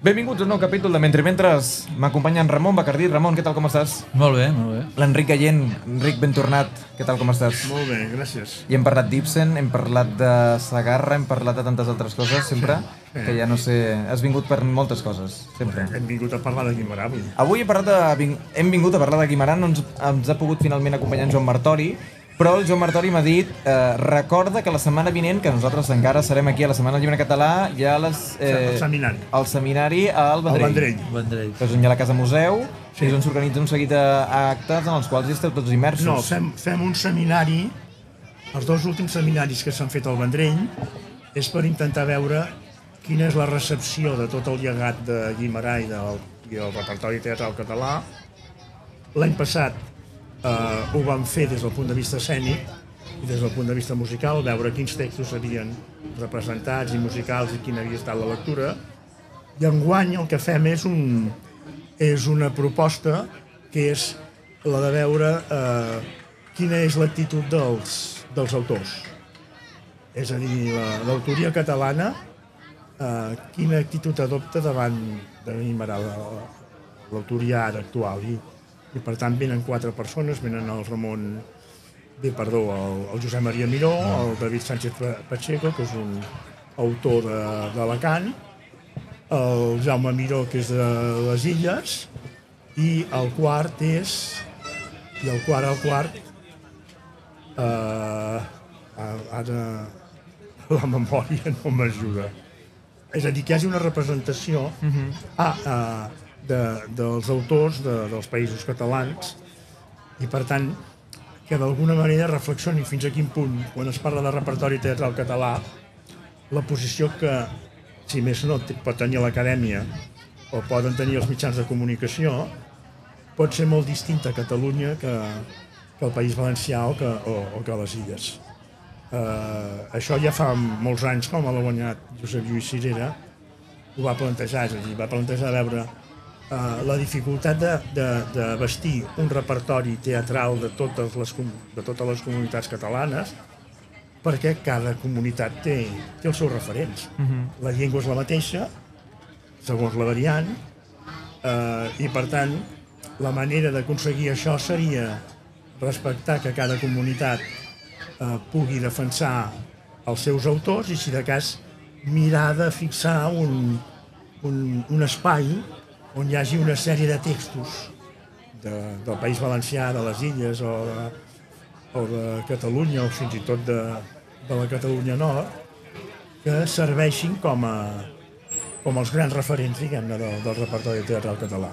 Benvinguts a un nou capítol de Mentre Mentres. M'acompanya en Ramon Bacardí. Ramon, què tal, com estàs? Molt bé, molt bé. L'Enric Gallent. Enric, ben tornat. Què tal, com estàs? Molt bé, gràcies. I hem parlat d'Ibsen, hem parlat de Sagarra, hem parlat de tantes altres coses, sempre, que ja no sé... Has vingut per moltes coses, sempre. Hem vingut a parlar de Guimarà avui. Avui he parlat de, hem vingut a parlar de Guimarà, no ens, ens ha pogut finalment acompanyar en Joan Martori, però el Joan Martori m'ha dit, eh, recorda que la setmana vinent, que nosaltres encara serem aquí a la Setmana del Llibre Català, hi ha les, El seminari. el seminari al El Vendrell. Vendrell. Vendrell. que és on hi ha la Casa Museu, sí. és on s'organitza un seguit d'actes en els quals hi esteu tots immersos. No, fem, fem un seminari, els dos últims seminaris que s'han fet al Vendrell, és per intentar veure quina és la recepció de tot el llegat de Guimarà i del, i del repertori teatral català. L'any passat eh, ho vam fer des del punt de vista escènic i des del punt de vista musical, veure quins textos havien representats i musicals i quina havia estat la lectura. I enguany el que fem és, un, és una proposta que és la de veure eh, quina és l'actitud dels, dels autors. És a dir, la- l'autoria catalana, eh, quina actitud adopta davant de Guimarà, la- l'autoria ara actual. I, I per tant venen quatre persones, venen el Ramon, bé, perdó, el, el Josep Maria Miró, el David Sánchez Pa- Pacheco, que és un autor de- d'Alacant, el Jaume Miró, que és de les Illes, i el quart és... I el quart, el quart... Eh, ara la memòria no m'ajuda. És a dir, que hi hagi una representació. Ah, eh, de, dels autors de, dels països catalans i, per tant, que d'alguna manera reflexioni fins a quin punt, quan es parla de repertori teatral català, la posició que, si més no, pot tenir l'acadèmia o poden tenir els mitjans de comunicació, pot ser molt distinta a Catalunya que, que el País Valencià o que, o, o que les Illes. Uh, això ja fa molts anys, com l'ha guanyat Josep Lluís Cirera, ho va plantejar, és a dir, va plantejar veure uh, la dificultat de, de, de vestir un repertori teatral de totes les, de totes les comunitats catalanes, perquè cada comunitat té, té els seus referents. Uh -huh. La llengua és la mateixa, segons la variant, eh, i per tant la manera d'aconseguir això seria respectar que cada comunitat eh, pugui defensar els seus autors i si de cas mirar de fixar un, un, un espai on hi hagi una sèrie de textos de, del País Valencià, de les Illes o de, o de Catalunya o fins i tot de, de la Catalunya Nord que serveixin com a, com els grans referents, diguem-ne, del, del repertori teatral català.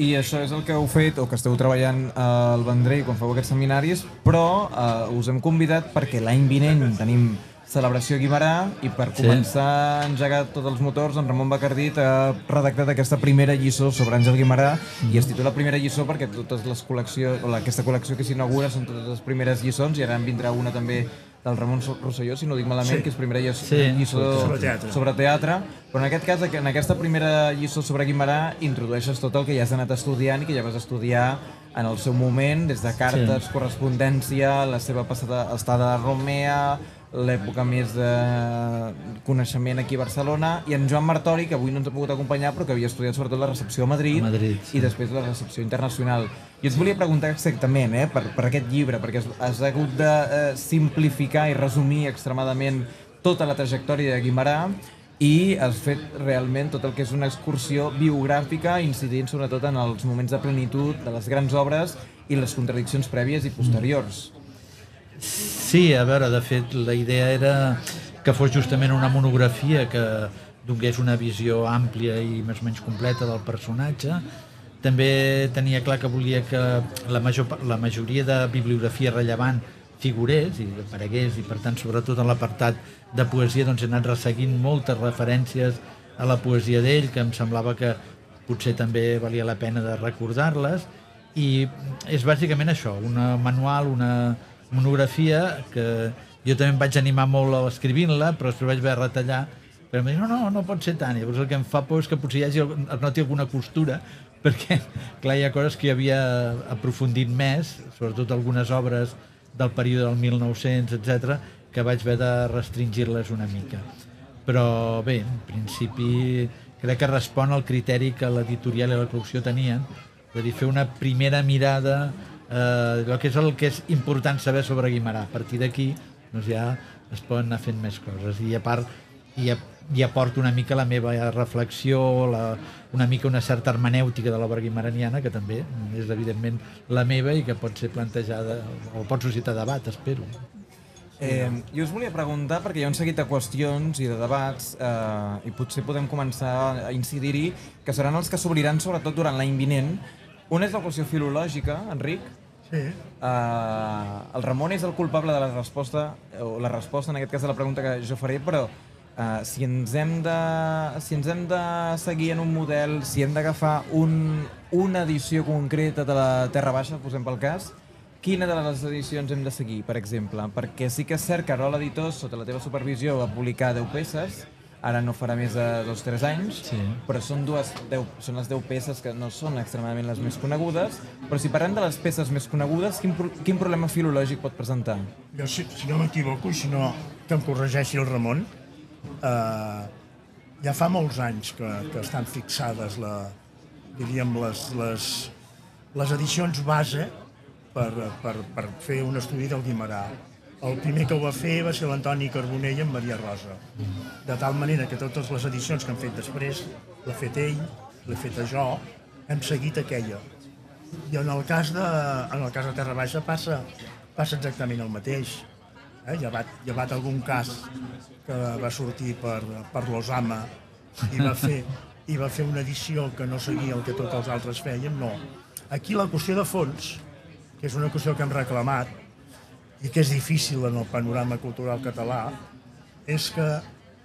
I això és el que heu fet, o que esteu treballant al Vendrell quan feu aquests seminaris, però eh, us hem convidat perquè l'any vinent tenim celebració a Guimarà i per Sí. començar a engegar tots els motors, en Ramon Bacardit ha redactat aquesta primera lliçó sobre Àngel Guimarà i es titula Primera lliçó perquè totes les col·leccions, o la- aquesta col·lecció que s'inaugura són totes les primeres lliçons i ara en vindrà una també del Ramon Rosselló, si no ho dic malament, Sí. que és primera lliçó, Sí. lliçó Sobre teatre. sobre teatre, però en aquest cas, en aquesta primera lliçó sobre Guimarà, introdueixes tot el que ja has anat estudiant i que ja vas estudiar en el seu moment, des de cartes, Sí. correspondència, la seva passada estada a Romea, l'època més de coneixement aquí a Barcelona, i en Joan Martori, que avui no ens ha pogut acompanyar, però que havia estudiat sobretot la recepció a Madrid, A Madrid, sí. i després la recepció internacional. I us volia preguntar exactament, eh, per, per aquest llibre, perquè has, has hagut de eh, simplificar i resumir extremadament tota la trajectòria de Guimarà i has fet realment tot el que és una excursió biogràfica incidint sobretot en els moments de plenitud de les grans obres i les contradiccions prèvies i posteriors. Sí, a veure, de fet, la idea era que fos justament una monografia que donés una visió àmplia i més o menys completa del personatge. També tenia clar que volia que la, major, la majoria de bibliografia rellevant figurés i aparegués i per tant sobretot en l'apartat de poesia doncs he anat resseguint moltes referències a la poesia d'ell que em semblava que potser també valia la pena de recordar-les i és bàsicament això, una manual, una monografia que jo també em vaig animar molt a escrivint-la però després vaig haver de retallar però em dir, no, no, no pot ser tant. I llavors el que em fa por és que potser hi hagi, es noti alguna costura, perquè, clar, hi ha coses que jo havia aprofundit més, sobretot algunes obres del període del 1900, etc, que vaig haver de restringir-les una mica. Però bé, en principi crec que respon al criteri que l'editorial i la producció tenien, de dir, fer una primera mirada eh, el que és el que és important saber sobre Guimarà. A partir d'aquí doncs ja es poden anar fent més coses. I a part, i, a, aporto una mica la meva reflexió, la, una mica una certa hermenèutica de l'obra guimaraniana, que també és evidentment la meva i que pot ser plantejada o pot suscitar debat, espero. Eh, jo us volia preguntar, perquè hi ha un seguit de qüestions i de debats, eh, i potser podem començar a incidir-hi, que seran els que s'obriran sobretot durant l'any vinent. Una és la qüestió filològica, Enric. Sí. Eh, el Ramon és el culpable de la resposta, o la resposta en aquest cas de la pregunta que jo faré, però eh, si, ens hem de, si ens hem de seguir en un model, si hem d'agafar un, una edició concreta de la Terra Baixa, posem pel cas, quina de les edicions hem de seguir, per exemple? Perquè sí que és cert que Arol Editors, sota la teva supervisió, va publicar 10 peces, ara no farà més de 2-3 anys, Sí. però són, dues, 10, són les 10 peces que no són extremadament les més conegudes, però si parlem de les peces més conegudes, quin, pro- quin problema filològic pot presentar? Jo, si, si no m'equivoco, i si no que em corregeixi el Ramon, eh, ja fa molts anys que, que estan fixades la, diríem, les, les, les edicions base per, per, per fer un estudi del Guimarà. El primer que ho va fer va ser l'Antoni Carbonell amb Maria Rosa. De tal manera que totes les edicions que han fet després, l'ha fet ell, l'he fet jo, hem seguit aquella. I en el cas de, en el cas de Terra Baixa passa, passa exactament el mateix. Eh? Llevat, llevat algun cas que va sortir per, per l'Osama i va, fer, i va fer una edició que no seguia el que tots els altres fèiem, no. Aquí la qüestió de fons, que és una qüestió que hem reclamat i que és difícil en el panorama cultural català, és que,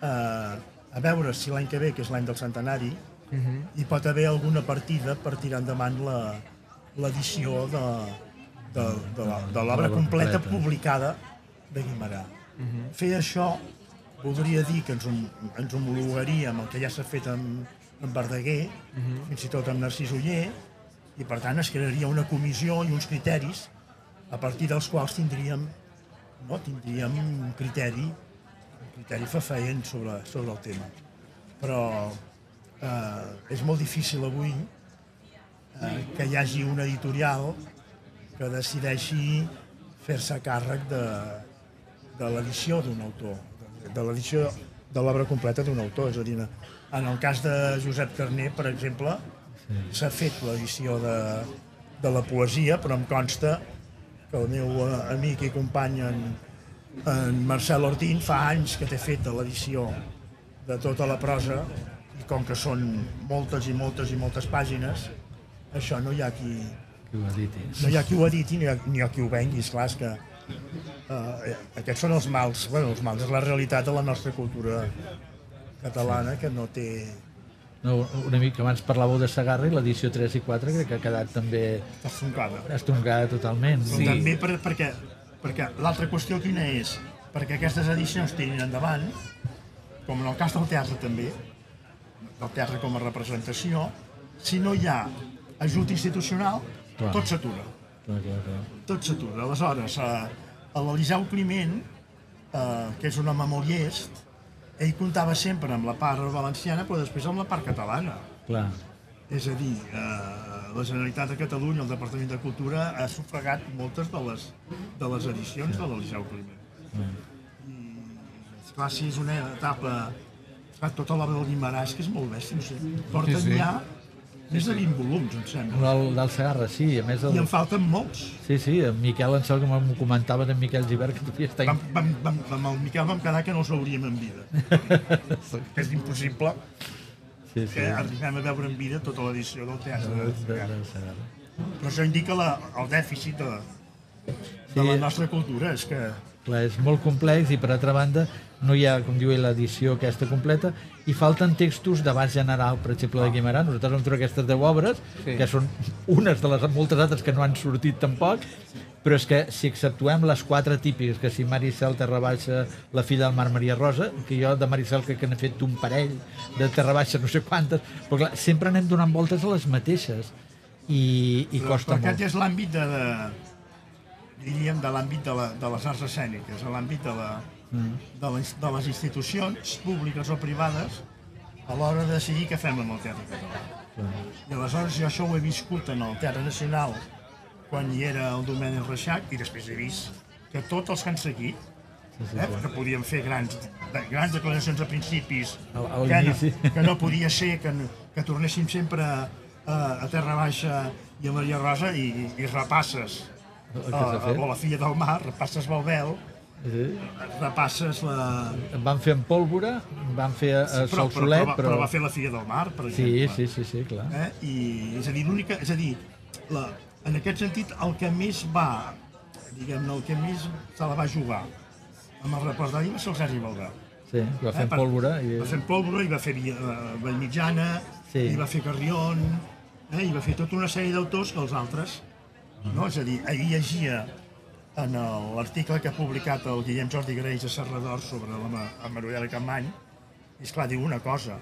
eh, a veure si l'any que ve, que és l'any del centenari, hi pot haver alguna partida per tirar endavant l'edició de, de, de, de l'obra completa completa. publicada de Guimarà. Fer això voldria dir que ens, ens homologaríem el que ja s'ha fet amb, amb Verdaguer, fins i tot amb Narcís Uller, i per tant es crearia una comissió i uns criteris a partir dels quals tindríem, no, tindríem un criteri, un criteri fefaent sobre, sobre el tema. Però eh, és molt difícil avui eh, que hi hagi un editorial que decideixi fer-se càrrec de, de l'edició d'un autor, de, de l'edició de l'obra completa d'un autor. És a dir, en el cas de Josep Carner, per exemple, s'ha fet l'edició de, de la poesia, però em consta que el meu eh, amic i company en, en Marcel Ortín fa anys que té feta l'edició de tota la prosa i com que són moltes i moltes i moltes pàgines, això no hi ha qui, Que ho editis. no hi ha qui ho editi ni ni qui ho vengui, esclar, és que eh, aquests són els mals, bueno, els mals és la realitat de la nostra cultura catalana que no té... No, una mica abans parlàveu de Sagarra i l'edició 3 i 4 crec que ha quedat també estroncada. estroncada totalment. Sí. Sí. També per, perquè, perquè l'altra qüestió quina és? Perquè aquestes edicions tirin endavant, com en el cas del teatre també, del teatre com a representació, si no hi ha ajut institucional, Clar. tot s'atura. Tot s'atura. Aleshores, a, a l'Eliseu Climent, eh, que és un home molt llest, ell comptava sempre amb la part valenciana, però després amb la part catalana. clar. És a dir, eh, la Generalitat de Catalunya, el Departament de Cultura, ha sufragat moltes de les, de les edicions de l'Eliseu Climent. I, esclar, si és una etapa... Esclar, tota l'obra del Guimarà és que és molt bèstia, no sé, porten Sí, sí. ja més de 20 volums, em sembla. Del, del Segarra, sí, a més... El... I en falten molts. Sí, sí, en Miquel en Sol, com m'ho comentava d'en Miquel Givert, que devia estar... Vam, vam, vam, amb el Miquel vam quedar que no els veuríem en vida. que és impossible Sí, sí. que arribem a veure en vida tota l'edició del teatre. Del, de del, Segarra. Però això indica la, el dèficit de, de la Sí. nostra cultura, és que és molt complex i per altra banda no hi ha, com diu l'edició aquesta completa i falten textos d'abast general, per exemple, de Guimarà. Nosaltres vam trobar aquestes 10 obres, Sí. que són unes de les moltes altres que no han sortit tampoc, però és que si exceptuem les quatre típiques, que si Maricel, Terra Baixa, la filla del Mar Maria Rosa, que jo de Maricel crec que n'he fet un parell, de Terra Baixa no sé quantes, però clar, sempre anem donant voltes a les mateixes i, i Però, costa però aquest molt. és l'àmbit de, de, diríem, de l'àmbit de, la, de les arts escèniques, a l'àmbit de, la, Mm. de, les, de les institucions públiques o privades, a l'hora de decidir què fem amb el Teatre Català. I aleshores jo això ho he viscut en el Teatre Nacional quan hi era el Domènec Reixac i després he vist que tots els que han seguit eh, que podien fer grans, grans declaracions a principis Al- al que, no, que no podia ser que, que tornéssim sempre a, a Terra Baixa i a Maria Rosa i, i repasses El que a, s'ha fet. o la Filla del Mar, repasses Balbel Sí. repasses la... En van fer en pólvora, en van fer a, a però, Sol però, Solet, però, però... però va fer la Filla del Mar, per Sí, exemple. sí, sí, sí, clar. Eh? I, és a dir, l'única... És a dir, la, en aquest sentit, el que més va, diguem-ne, el que més se la va jugar amb el repertori va ser el Sergi Balbel. Sí, va fer en per- pólvora. I... Va fer en pólvora i va fer Via- eh, Vallmitjana, Sí. i va fer Carrion, eh? i va fer tota una sèrie d'autors que els altres. No? És a dir, ahir llegia en l'article que ha publicat el Guillem Jordi Greix a Serrador sobre la Ma- la Manuela Campany, i esclar, diu una cosa,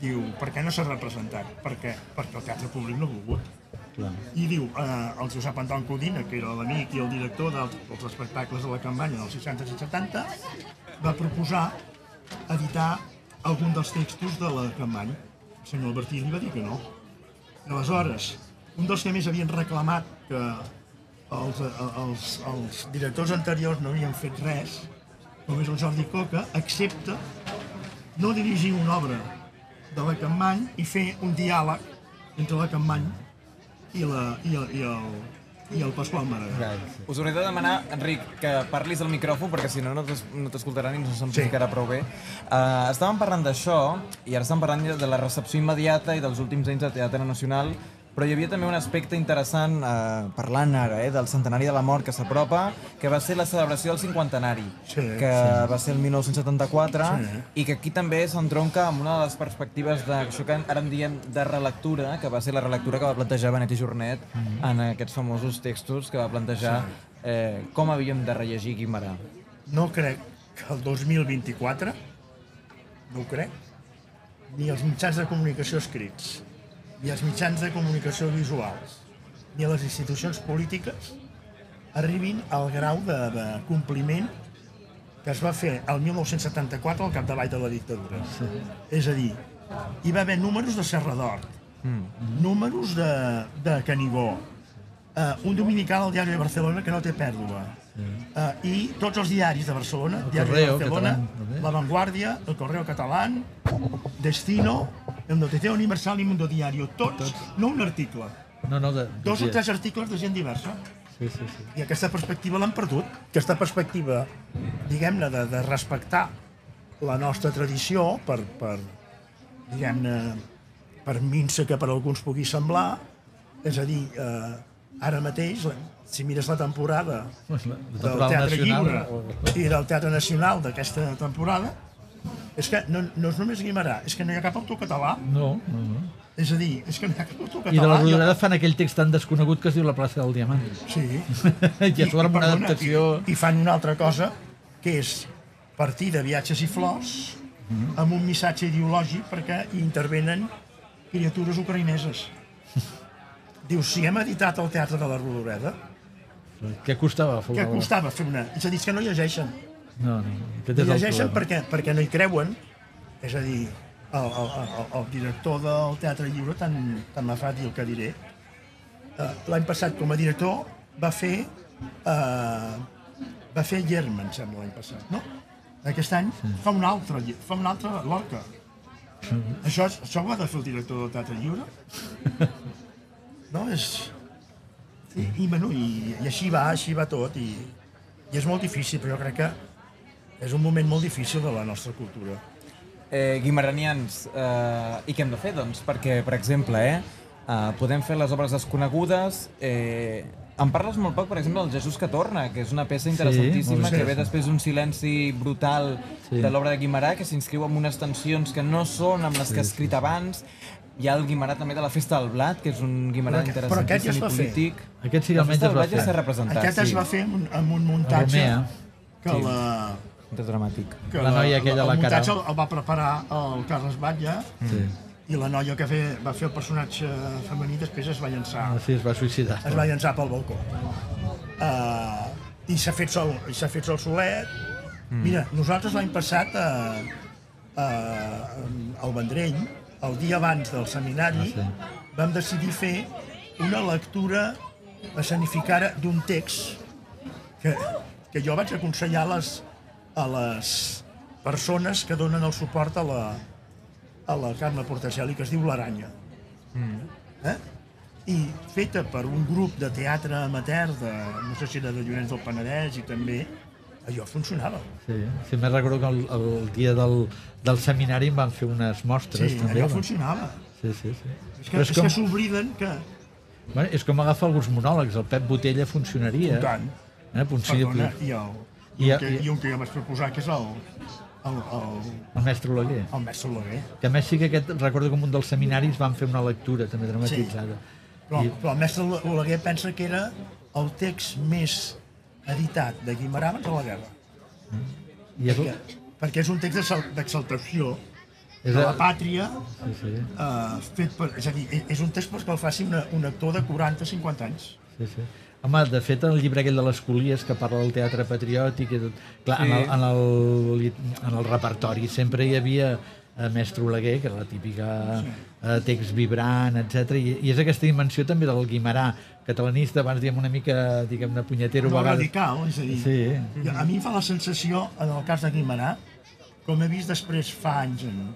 diu, per què no s'ha representat? Perquè, perquè el teatre públic no ha volgut. Clar. I diu, eh, el Josep Anton Codina, que era l'amic i el director dels, espectacles de la campanya dels 60 i 70, va proposar editar algun dels textos de la campanya. El senyor Albertí li va dir que no. Aleshores, un dels que més havien reclamat que els, els, els directors anteriors no havien fet res, com és el Jordi Coca, accepta no dirigir una obra de la Campany i fer un diàleg entre la Campany i, la, i, el, i, el, i el Pasqual Maragall. Us hauré de demanar, Enric, que parlis al micròfon, perquè si no, no t'es- no t'escoltaran i no s'amplificarà prou bé. Uh, estàvem parlant d'això, i ara estem parlant de la recepció immediata i dels últims anys de Teatre Nacional, però hi havia també un aspecte interessant, uh, parlant ara, eh, del centenari de la mort que s'apropa, que va ser la celebració del cinquantenari, Sí, que va ser el 1974, Sí. i que aquí també s'entronca amb una de les perspectives d'això que ara en diem de relectura, que va ser la relectura que va plantejar Benet i Jornet en aquests famosos textos que va plantejar eh, com havíem de rellegir Guimarà. No crec que el 2024, no ho crec, ni els mitjans de comunicació escrits, ni els mitjans de comunicació visuals, ni les institucions polítiques arribin al grau de, de compliment que es va fer el 1974 al capdavall de la dictadura. Sí. És a dir, hi va haver números de Serra d'Hort, mm. números de, de Canigó, uh, un dominical al diari de Barcelona que no té pèrdua, uh, i tots els diaris de Barcelona, El Diari Correo de Barcelona, Catalán. La Vanguardia, El Correo Catalán, Destino, El Noticiero Universal i Mundo Diario, tots, no un article, No, no, de, dos o de, tres articles de gent diversa. Sí, sí, sí. I aquesta perspectiva l'han perdut. Aquesta perspectiva, diguem-ne, de, de respectar la nostra tradició per, per diguem-ne, per minsa que per alguns pugui semblar, és a dir, eh, ara mateix, si mires la temporada La del temporada Teatre nacional, Lliure o- i del Teatre Nacional d'aquesta temporada, és que no, no és només Guimarà, és que no hi ha cap autor català. No, no, no. És a dir, és que no hi ha cap autor català. I de la Rodoreda fan aquell text tan desconegut que es diu La plaça del Diamant. Sí. I a sobre amb una perdona, adaptació... I, I fan una altra cosa, que és partir de viatges i flors amb un missatge ideològic perquè hi intervenen criatures ucraïneses. Diu, si hem editat el Teatre de la Rodoreda, Què costava? què costava fer una... És a dir, és que no llegeixen. No, no, aquest No és el llegeixen perquè, perquè no hi creuen. És a dir, el, el, el, el director del Teatre Lliure, tant, tant m'ha fa dir el que diré, eh, l'any passat com a director va fer eh, va fer Germa, em sembla, l'any passat, no? Aquest any fa un altre, fa un altre Lorca. Això, és- això ho ha de fer el director del Teatre Lliure? No, és... I, i, bueno, i, i així va, així va tot, i, i és molt difícil, però jo crec que és un moment molt difícil de la nostra cultura. Eh, guimaranians, eh, i què hem de fer, doncs? Perquè, per exemple, eh, eh, podem fer les obres desconegudes... Eh, em parles molt poc, per exemple, del Jesús que torna, que és una peça interessantíssima, molt que ve després d'un silenci brutal Sí. de l'obra de Guimarà, que s'inscriu en unes tensions que no són amb les que ha escrit abans. Hi ha el Guimarà també de la Festa del Blat, que és un Guimarà Però aquest- però aquest ja interessantíssim es i va fer. polític. Aquest sí que La almenys es va ja fer. representat, Aquest es sí. va fer amb un, amb un muntatge Romea. que, Sí. la, És dramàtic. que La noia aquella, el la muntatge Caral. el, el va preparar el Carles Batlle Sí. i la noia que fe, va fer el personatge femení després es va llençar Ah, sí, es va suïcidar. es va llançar pel balcó. Uh, I s'ha fet sol, i s'ha fet sol solet. Mm. Mira, nosaltres l'any passat uh, uh, al Vendrell, el dia abans del seminari, Ah, sí. vam decidir fer una lectura escenificada d'un text que, que jo vaig aconsellar a les, a les persones que donen el suport a la, a la Carme Portaceli, que es diu L'Aranya. Mm. Eh? I feta per un grup de teatre amateur, de, no sé si era de Llorenç del Penedès, i també allò funcionava. Sí, sí me'n recordo que el, el dia del, del seminari em van fer unes mostres Sí, també. allò va. funcionava. Sí, sí, sí. És que, Però és que s'obliden que... bueno, és com agafar alguns monòlegs, el Pep Botella funcionaria. Tant. Eh? Potser Perdona, i el, I un que, i- i un que jo vaig proposar, que és el, el, el, el mestre Oleguer. el mestre Oleguer. Que a més sí que aquest, recordo que en un dels seminaris van fer una lectura també dramatitzada. Però, I- però el mestre Oleguer pensa que era el text més editat de Guimarà abans de la guerra. I és, Perquè, perquè és un text d'exal- d'exaltació de la pàtria, sí, sí, eh, fet per, és a dir, és un text perquè el faci una, un actor de 40-50 anys. sí, sí. Home, de fet, el llibre aquell de les Colies, que parla del teatre patriòtic i tot... Clar, Sí. en, el, en, el, en el repertori sempre hi havia eh, Mestre Oleguer, que era la típica eh, text vibrant, etc. I, I és aquesta dimensió també del Guimarà, catalanista, abans diem una mica, diguem-ne, punyetero, No vegades. radical, és a dir, Sí. a mi em fa la sensació, en el cas de Guimarà, com he vist després fa anys en,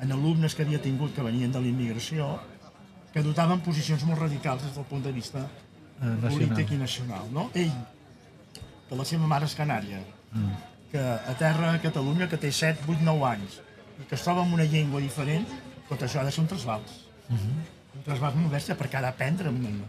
en alumnes que havia tingut que venien de la immigració, que dotaven posicions molt radicals des del punt de vista Eh, polític i nacional. No? Ell, que la seva mare és canària, Mm. que a terra a Catalunya, que té 7, 8, 9 anys, i que es troba amb una llengua diferent, tot això ha de ser un trasbals. Un trasbals molt bèstia perquè ha d'aprendre. Mhm.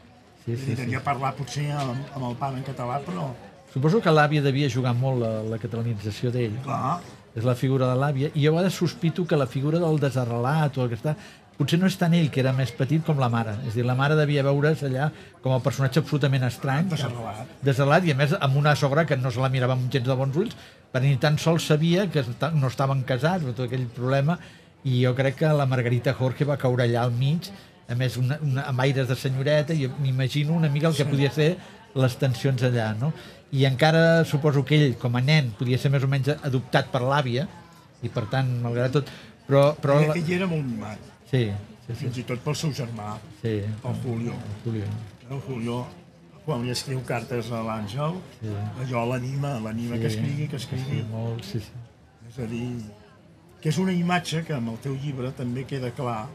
Sí, sí, sí. Devia parlar potser amb, amb el pare en català, però, Suposo que l'àvia devia jugar molt la, la catalanització d'ell. clar, és la figura de l'àvia, i jo a vegades sospito que la figura del desarrelat o el que està... Potser no és tant ell, que era més petit, com la mare. És dir, la mare devia veure's allà com a personatge absolutament estrany. Desarrelat. Desarrelat, i a més amb una sogra que no se la mirava amb gens de bons ulls, perquè ni tan sols sabia que no estaven casats, o tot aquell problema, i jo crec que la Margarita Jorge va caure allà al mig, a més una, una, amb aires de senyoreta, i m'imagino una mica el que podia ser les tensions allà, no? I encara suposo que ell, com a nen, podia ser més o menys adoptat per l'àvia, i per tant, malgrat tot, però... però ell, ell era molt mimat, sí, sí, sí, fins i tot pel seu germà, sí, el Julio. Julio. El Julio, quan li escriu cartes a l'Àngel, Sí. allò l'anima, l'anima que escrigui, que escrigui. Sí, molt, sí, sí. És a dir, que és una imatge que amb el teu llibre també queda clar,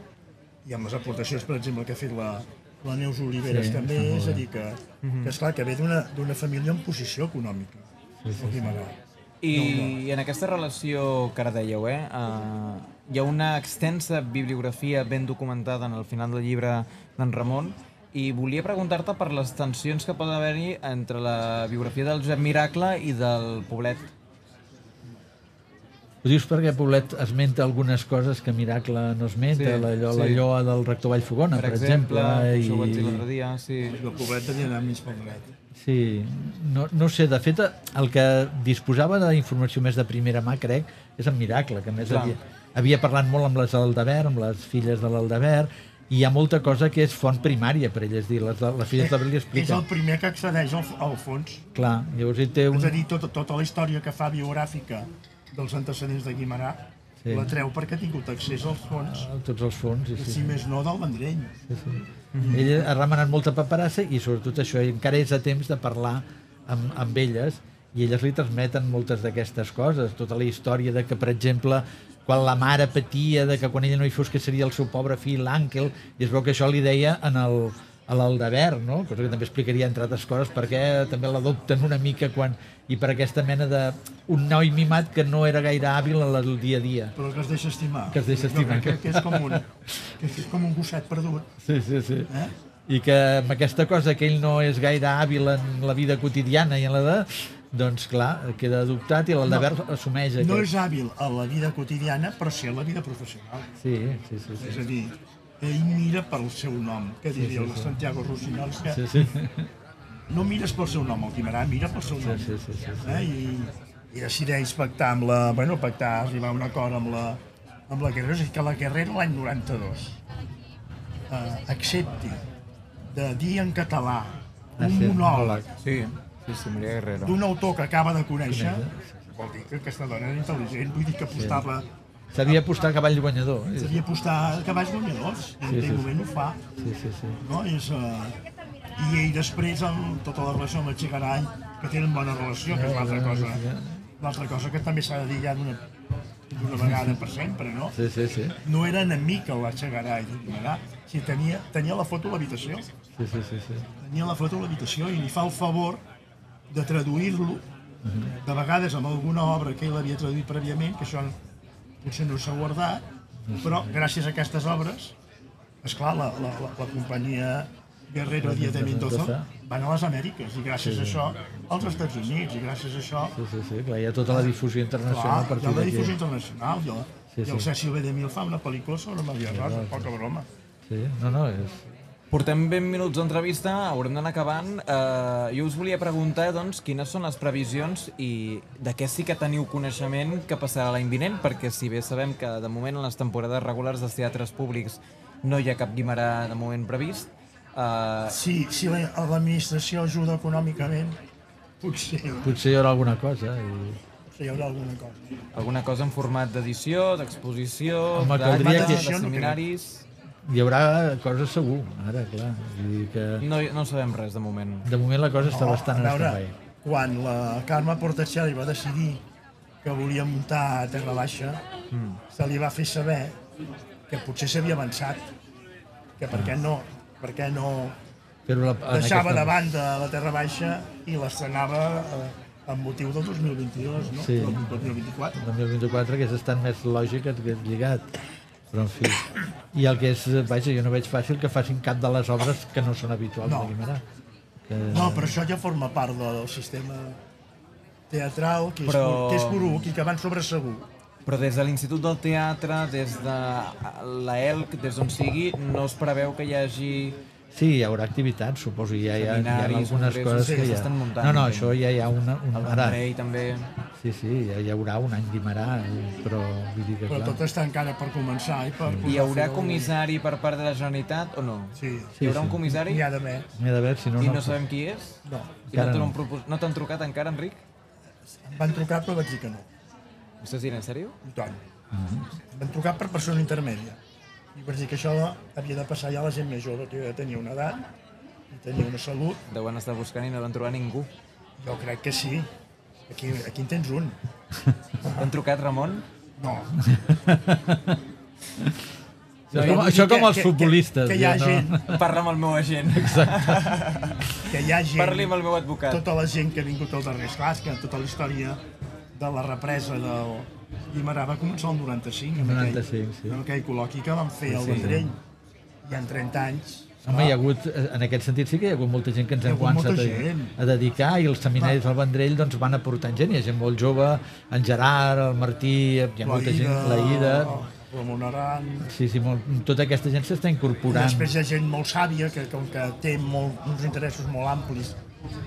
i amb les aportacions, per exemple, que ha fet la, la Neus Oliveres Sí, també, és a dir, que, que és clar que ve d'una d'una família en posició econòmica, sí, sí, Guimarà. I en aquesta relació que ara dèieu, eh, uh, hi ha una extensa bibliografia ben documentada en el final del llibre d'en Ramon i volia preguntar-te per les tensions que pot haver-hi entre la biografia del Josep Miracle i del Poblet. Ho dius perquè Poblet esmenta algunes coses que Miracle no esmenta, Sí, llo, sí. la lloa del rector Vallfogona, per, exemple, això ho vaig dir l'altre i... dia, sí. El poblet anar més pel dret. Sí, no, no sé, de fet, el que disposava d'informació més de primera mà, crec, és en Miracle, que a més Clar. havia, havia parlat molt amb les Aldebert, amb les filles de l'Aldebert, i hi ha molta cosa que és font primària per ell, és dir, les, de- les filles de li És expliquen. el primer que accedeix al, al fons. Clar, llavors ell té un... És a dir, tota, tota la història que fa biogràfica dels antecedents de Guimarà Sí. la treu perquè ha tingut accés als fons, a tots els fons, sí, sí. si més no del Vendrell. Sí, sí. Ell ha remenat molta paperassa i sobretot això, encara és a temps de parlar amb, amb elles i elles li transmeten moltes d'aquestes coses, tota la història de que, per exemple, quan la mare patia de que quan ella no hi fos que seria el seu pobre fill, l'Àngel, i es veu que això li deia en el, a l'Aldebert, no? cosa que també explicaria, entre altres coses, perquè també l'adopten una mica quan, i per aquesta mena de un noi mimat que no era gaire hàbil en el dia a dia. Però que es deixa estimar. Que es deixa estimar. Que, que, és com un, que és com un gosset perdut. Sí, sí, sí. Eh? I que amb aquesta cosa que ell no és gaire hàbil en la vida quotidiana i en la de... Doncs clar, queda adoptat i l'Aldebert no, assumeix No aquest... és hàbil a la vida quotidiana, però sí a la vida professional. Sí, sí, sí. És sí. a dir, ell mira pel seu nom, que diria el Santiago Rossinyol, que Sí, sí. no mires pel seu nom, el Guimarà mira pel seu nom. Sí, sí, sí, sí. Eh? I, I decideix pactar amb la... Bueno, pactar, arribar a un acord amb la, amb la Guerrero, és que la Guerrero l'any 92 eh, accepti de dir en català Ah, un sí, monòleg Sí, sí, sí, Maria Guerrero. d'un autor que acaba de conèixer, vol dir que aquesta dona era intel·ligent, vull dir que apostava Sabia apostar cavall guanyador. eh? Sabia apostar cavalls guanyadors, en Sí, aquell sí, moment ho fa. Sí, sí, sí. No? És, uh, I ell després, amb tota la relació amb el Xigarany, que tenen bona relació, que és l'altra cosa, l'altra cosa que també s'ha de dir ja d'una d'una vegada per sempre, no? Sí, sí, sí. No era enemic el Xigarany, Guimarà, si tenia, tenia la foto a l'habitació, Sí, sí, sí, sí. tenia la foto a l'habitació i li fa el favor de traduir-lo, de vegades amb alguna obra que ell havia traduït prèviament, que això potser no s'ha guardat, però gràcies a aquestes obres, esclar, la, la, la, la companyia Guerrero Díaz de Mendoza van a les Amèriques i gràcies a això als Estats Units i gràcies a això Sí, sí, sí, clar, hi ha tota la difusió internacional clar, a hi partir ha la d'aquí. difusió internacional i el, Sí, i el sí. Cecil B. DeMille fa una pel·lícula sobre Maria Rosa, poca broma. Sí, no, no, és... Portem 20 minuts d'entrevista, haurem d'anar acabant. Uh, jo us volia preguntar, doncs, quines són les previsions i de què sí que teniu coneixement que passarà l'any vinent, perquè si bé sabem que de moment en les temporades regulars dels teatres públics no hi ha cap guimarà de moment previst, uh, Si, si la- l'administració ajuda econòmicament, potser, Potser hi haurà alguna cosa. I... hi haurà alguna cosa. alguna cosa en format d'edició, d'exposició, d'actes, de que- seminaris... Hi haurà coses segur, ara, clar. Vull dir que No, no sabem res de moment. de moment la cosa està bastant en a veure, quan la Carme Portacelli va decidir que volia muntar a Terra Baixa, mm. se li va fer saber que potser s'havia avançat, que per què no, per què no Però la, deixava aquesta- de banda la Terra Baixa i l'estrenava eh, amb motiu del 2022, no? Sí. Del 2024. El 2024 hagués estat més lògic que lligat. Però, en fi. I el que és, vaja, jo no veig fàcil que facin cap de les obres que no són habituals No. de. Que... No, però això ja forma part del sistema teatral, que és, Però- que és poruc i que van sobre segur. Però des de l'Institut del Teatre, des de la ELC, des d'on sigui, no es preveu que hi hagi... Sí, hi haurà activitats, suposo. Ja hi ha, hi ha algunes coses sí, que ja... muntant, No, no, això ja hi ha una... Un, El Vendrell també... sí, sí, ja hi haurà un any Guimarà, però vull dir que Però tot està encara per començar i per... Hi haurà comissari per part de la Generalitat o no? Sí, Hi haurà sí. un comissari n'hi ha d'haver. N'hi ha d'haver, si no, i no... no sabem qui és? No, I no t'han propos... no t'han trucat encara, Enric? em van trucar però vaig dir que no. Estàs dient en sèrio? I tant. Mhm. Em van trucar per persona intermèdia. I vaig dir que això havia de passar ja a la gent més jove, que jo ja tenia una edat i tenia una salut. Deuen estar buscant i no van trobar ningú. Jo crec que sí. Aquí, aquí en tens un. T'han trucat, Ramon? No. Això, No, com, això com que- els que- futbolistes. Que hi ha ja gent, Parla amb el meu agent. que hi ha gent, Parli amb el meu advocat. tota la gent que ha vingut al darrer esclar, que tota la història de la represa del Guimarà va començar el 95, amb, 95, aquell, sí. amb aquell col·loqui que van fer al Sí, sí. Vendrell. I en 30 anys Home, hi ha hagut, eh, en aquest sentit sí que hi ha hagut molta gent que ens hem començat a, gent. a dedicar i els seminaris del Vendrell doncs, van aportant gent, hi ha gent molt jove, en Gerard, el Martí, hi ha molta gent, la Ida... Ramon Aran... Sí, sí, molt, tota aquesta gent s'està I incorporant. després hi ha gent molt sàvia, que com que té molt, uns interessos molt amplis,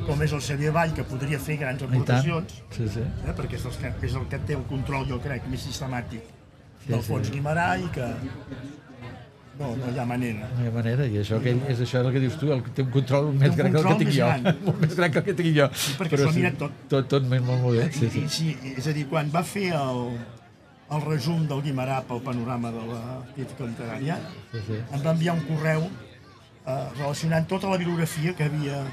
com és el Xavier Vall, que podria fer grans aportacions, Sí, sí. eh, perquè és el, que, és el que té el control, jo crec, més sistemàtic Sí, del sí. fons Guimarà i que no, no hi ha manera. No hi ha manera, i això que ell, és això el que dius tu, el que té un control més gran que el que tinc jo. Molt més gran que el que tinc jo. perquè s'ho ha mirat tot. Tot, tot molt, molt bé, sí, sí. I, sí, és a dir, quan va fer el, el resum del Guimarà pel panorama de la crítica literària, sí, sí. em va enviar un correu eh, relacionant tota la bibliografia que, havia,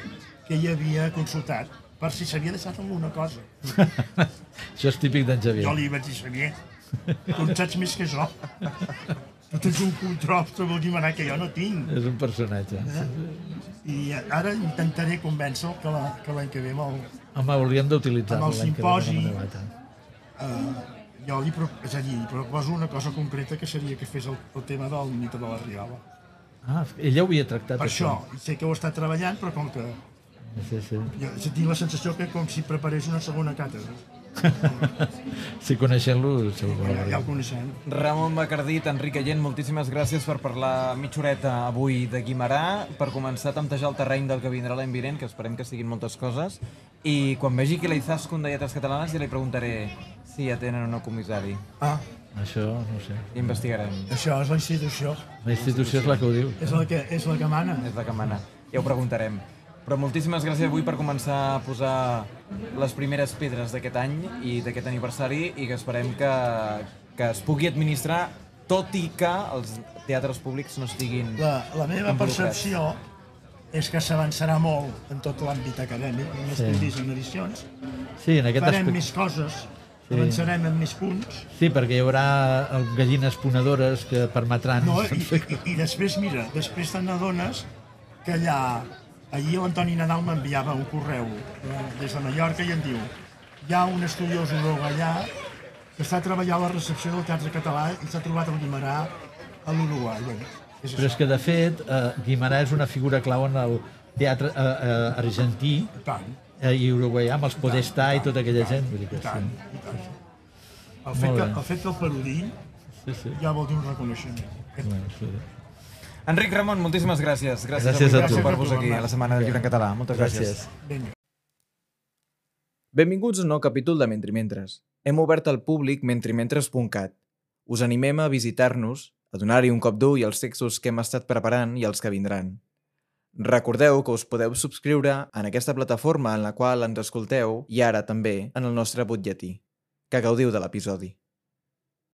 que ell havia consultat per si s'havia deixat alguna cosa. Això és típic d'en Xavier. Jo li vaig dir, Xavier, tu en saps més que jo. Tu tens un control sobre el Guimarà que jo no tinc. És un personatge. I ara intentaré convèncer-lo que la- que l'any que ve amb el, Home, hauríem d'utilitzar Amb el l'any simposi. eh, jo li, és a dir, li proposo una cosa concreta que seria que fes el, el tema del mite de la Riola. Ah, ell ja ho havia tractat, Per això, sé que ho està treballant, però com que Sí, sí. jo tinc la sensació que com si preparés una segona càtedra. Si coneixent-lo, segur. Ja, ja el coneixem. Ramon Bacardit, Enric Allent, moltíssimes gràcies per parlar mitja horeta avui de Guimarà, per començar a temptejar el terreny del que vindrà l'any vinent, que esperem que siguin moltes coses, i quan vegi que la Izaskun de Lletres Catalanes ja li preguntaré si ja tenen o no comissari. Ah, Això, no ho sé. I investigarem. això és la institució. La institució és la que ho diu. És la que, és la que mana. És la que mana. Ja ho preguntarem. Però moltíssimes gràcies avui per començar a posar les primeres pedres d'aquest any i d'aquest aniversari i que esperem que, que es pugui administrar tot i que els teatres públics no estiguin... La, la meva percepció és que s'avançarà molt en tot l'àmbit acadèmic, només Sí. en edicions. Sí, en aquest Farem aspecte... més coses, Sí. avançarem en més punts. Sí, perquè hi haurà eh, gallines ponedores que permetran... No, i, i, I després, mira, després te n'adones que allà... Ahir l'Antoni Nadal m'enviava un correu eh, des de Mallorca i em diu hi ha un estudiós uruguaià que està treballant a la recepció del Teatre Català i s'ha trobat el Guimarà a l'Uruguai. És Però és que, de fet, eh, Guimarà és una figura clau en el teatre eh, eh, argentí I tant, eh, i uruguaià, amb els Podestà i tota aquella gent. Dir que i tant, i tant. El fet, que, el fet que el Sí, sí. ja vol dir un reconeixement. Bueno, sí. Enric Ramon, moltíssimes gràcies. Gràcies, Gràcies a per tu. trobar-vos aquí a la Setmana del Llibre en Català. Moltes gràcies. Gràcies. Benvinguts a un nou capítol de Mentri Mentres. Hem obert al públic mentrimentres.cat. Us animem a visitar-nos, a donar-hi un cop d'ull als textos que hem estat preparant i els que vindran. Recordeu que us podeu subscriure en aquesta plataforma en la qual ens escolteu i ara també en el nostre butlletí. Que gaudiu de l'episodi.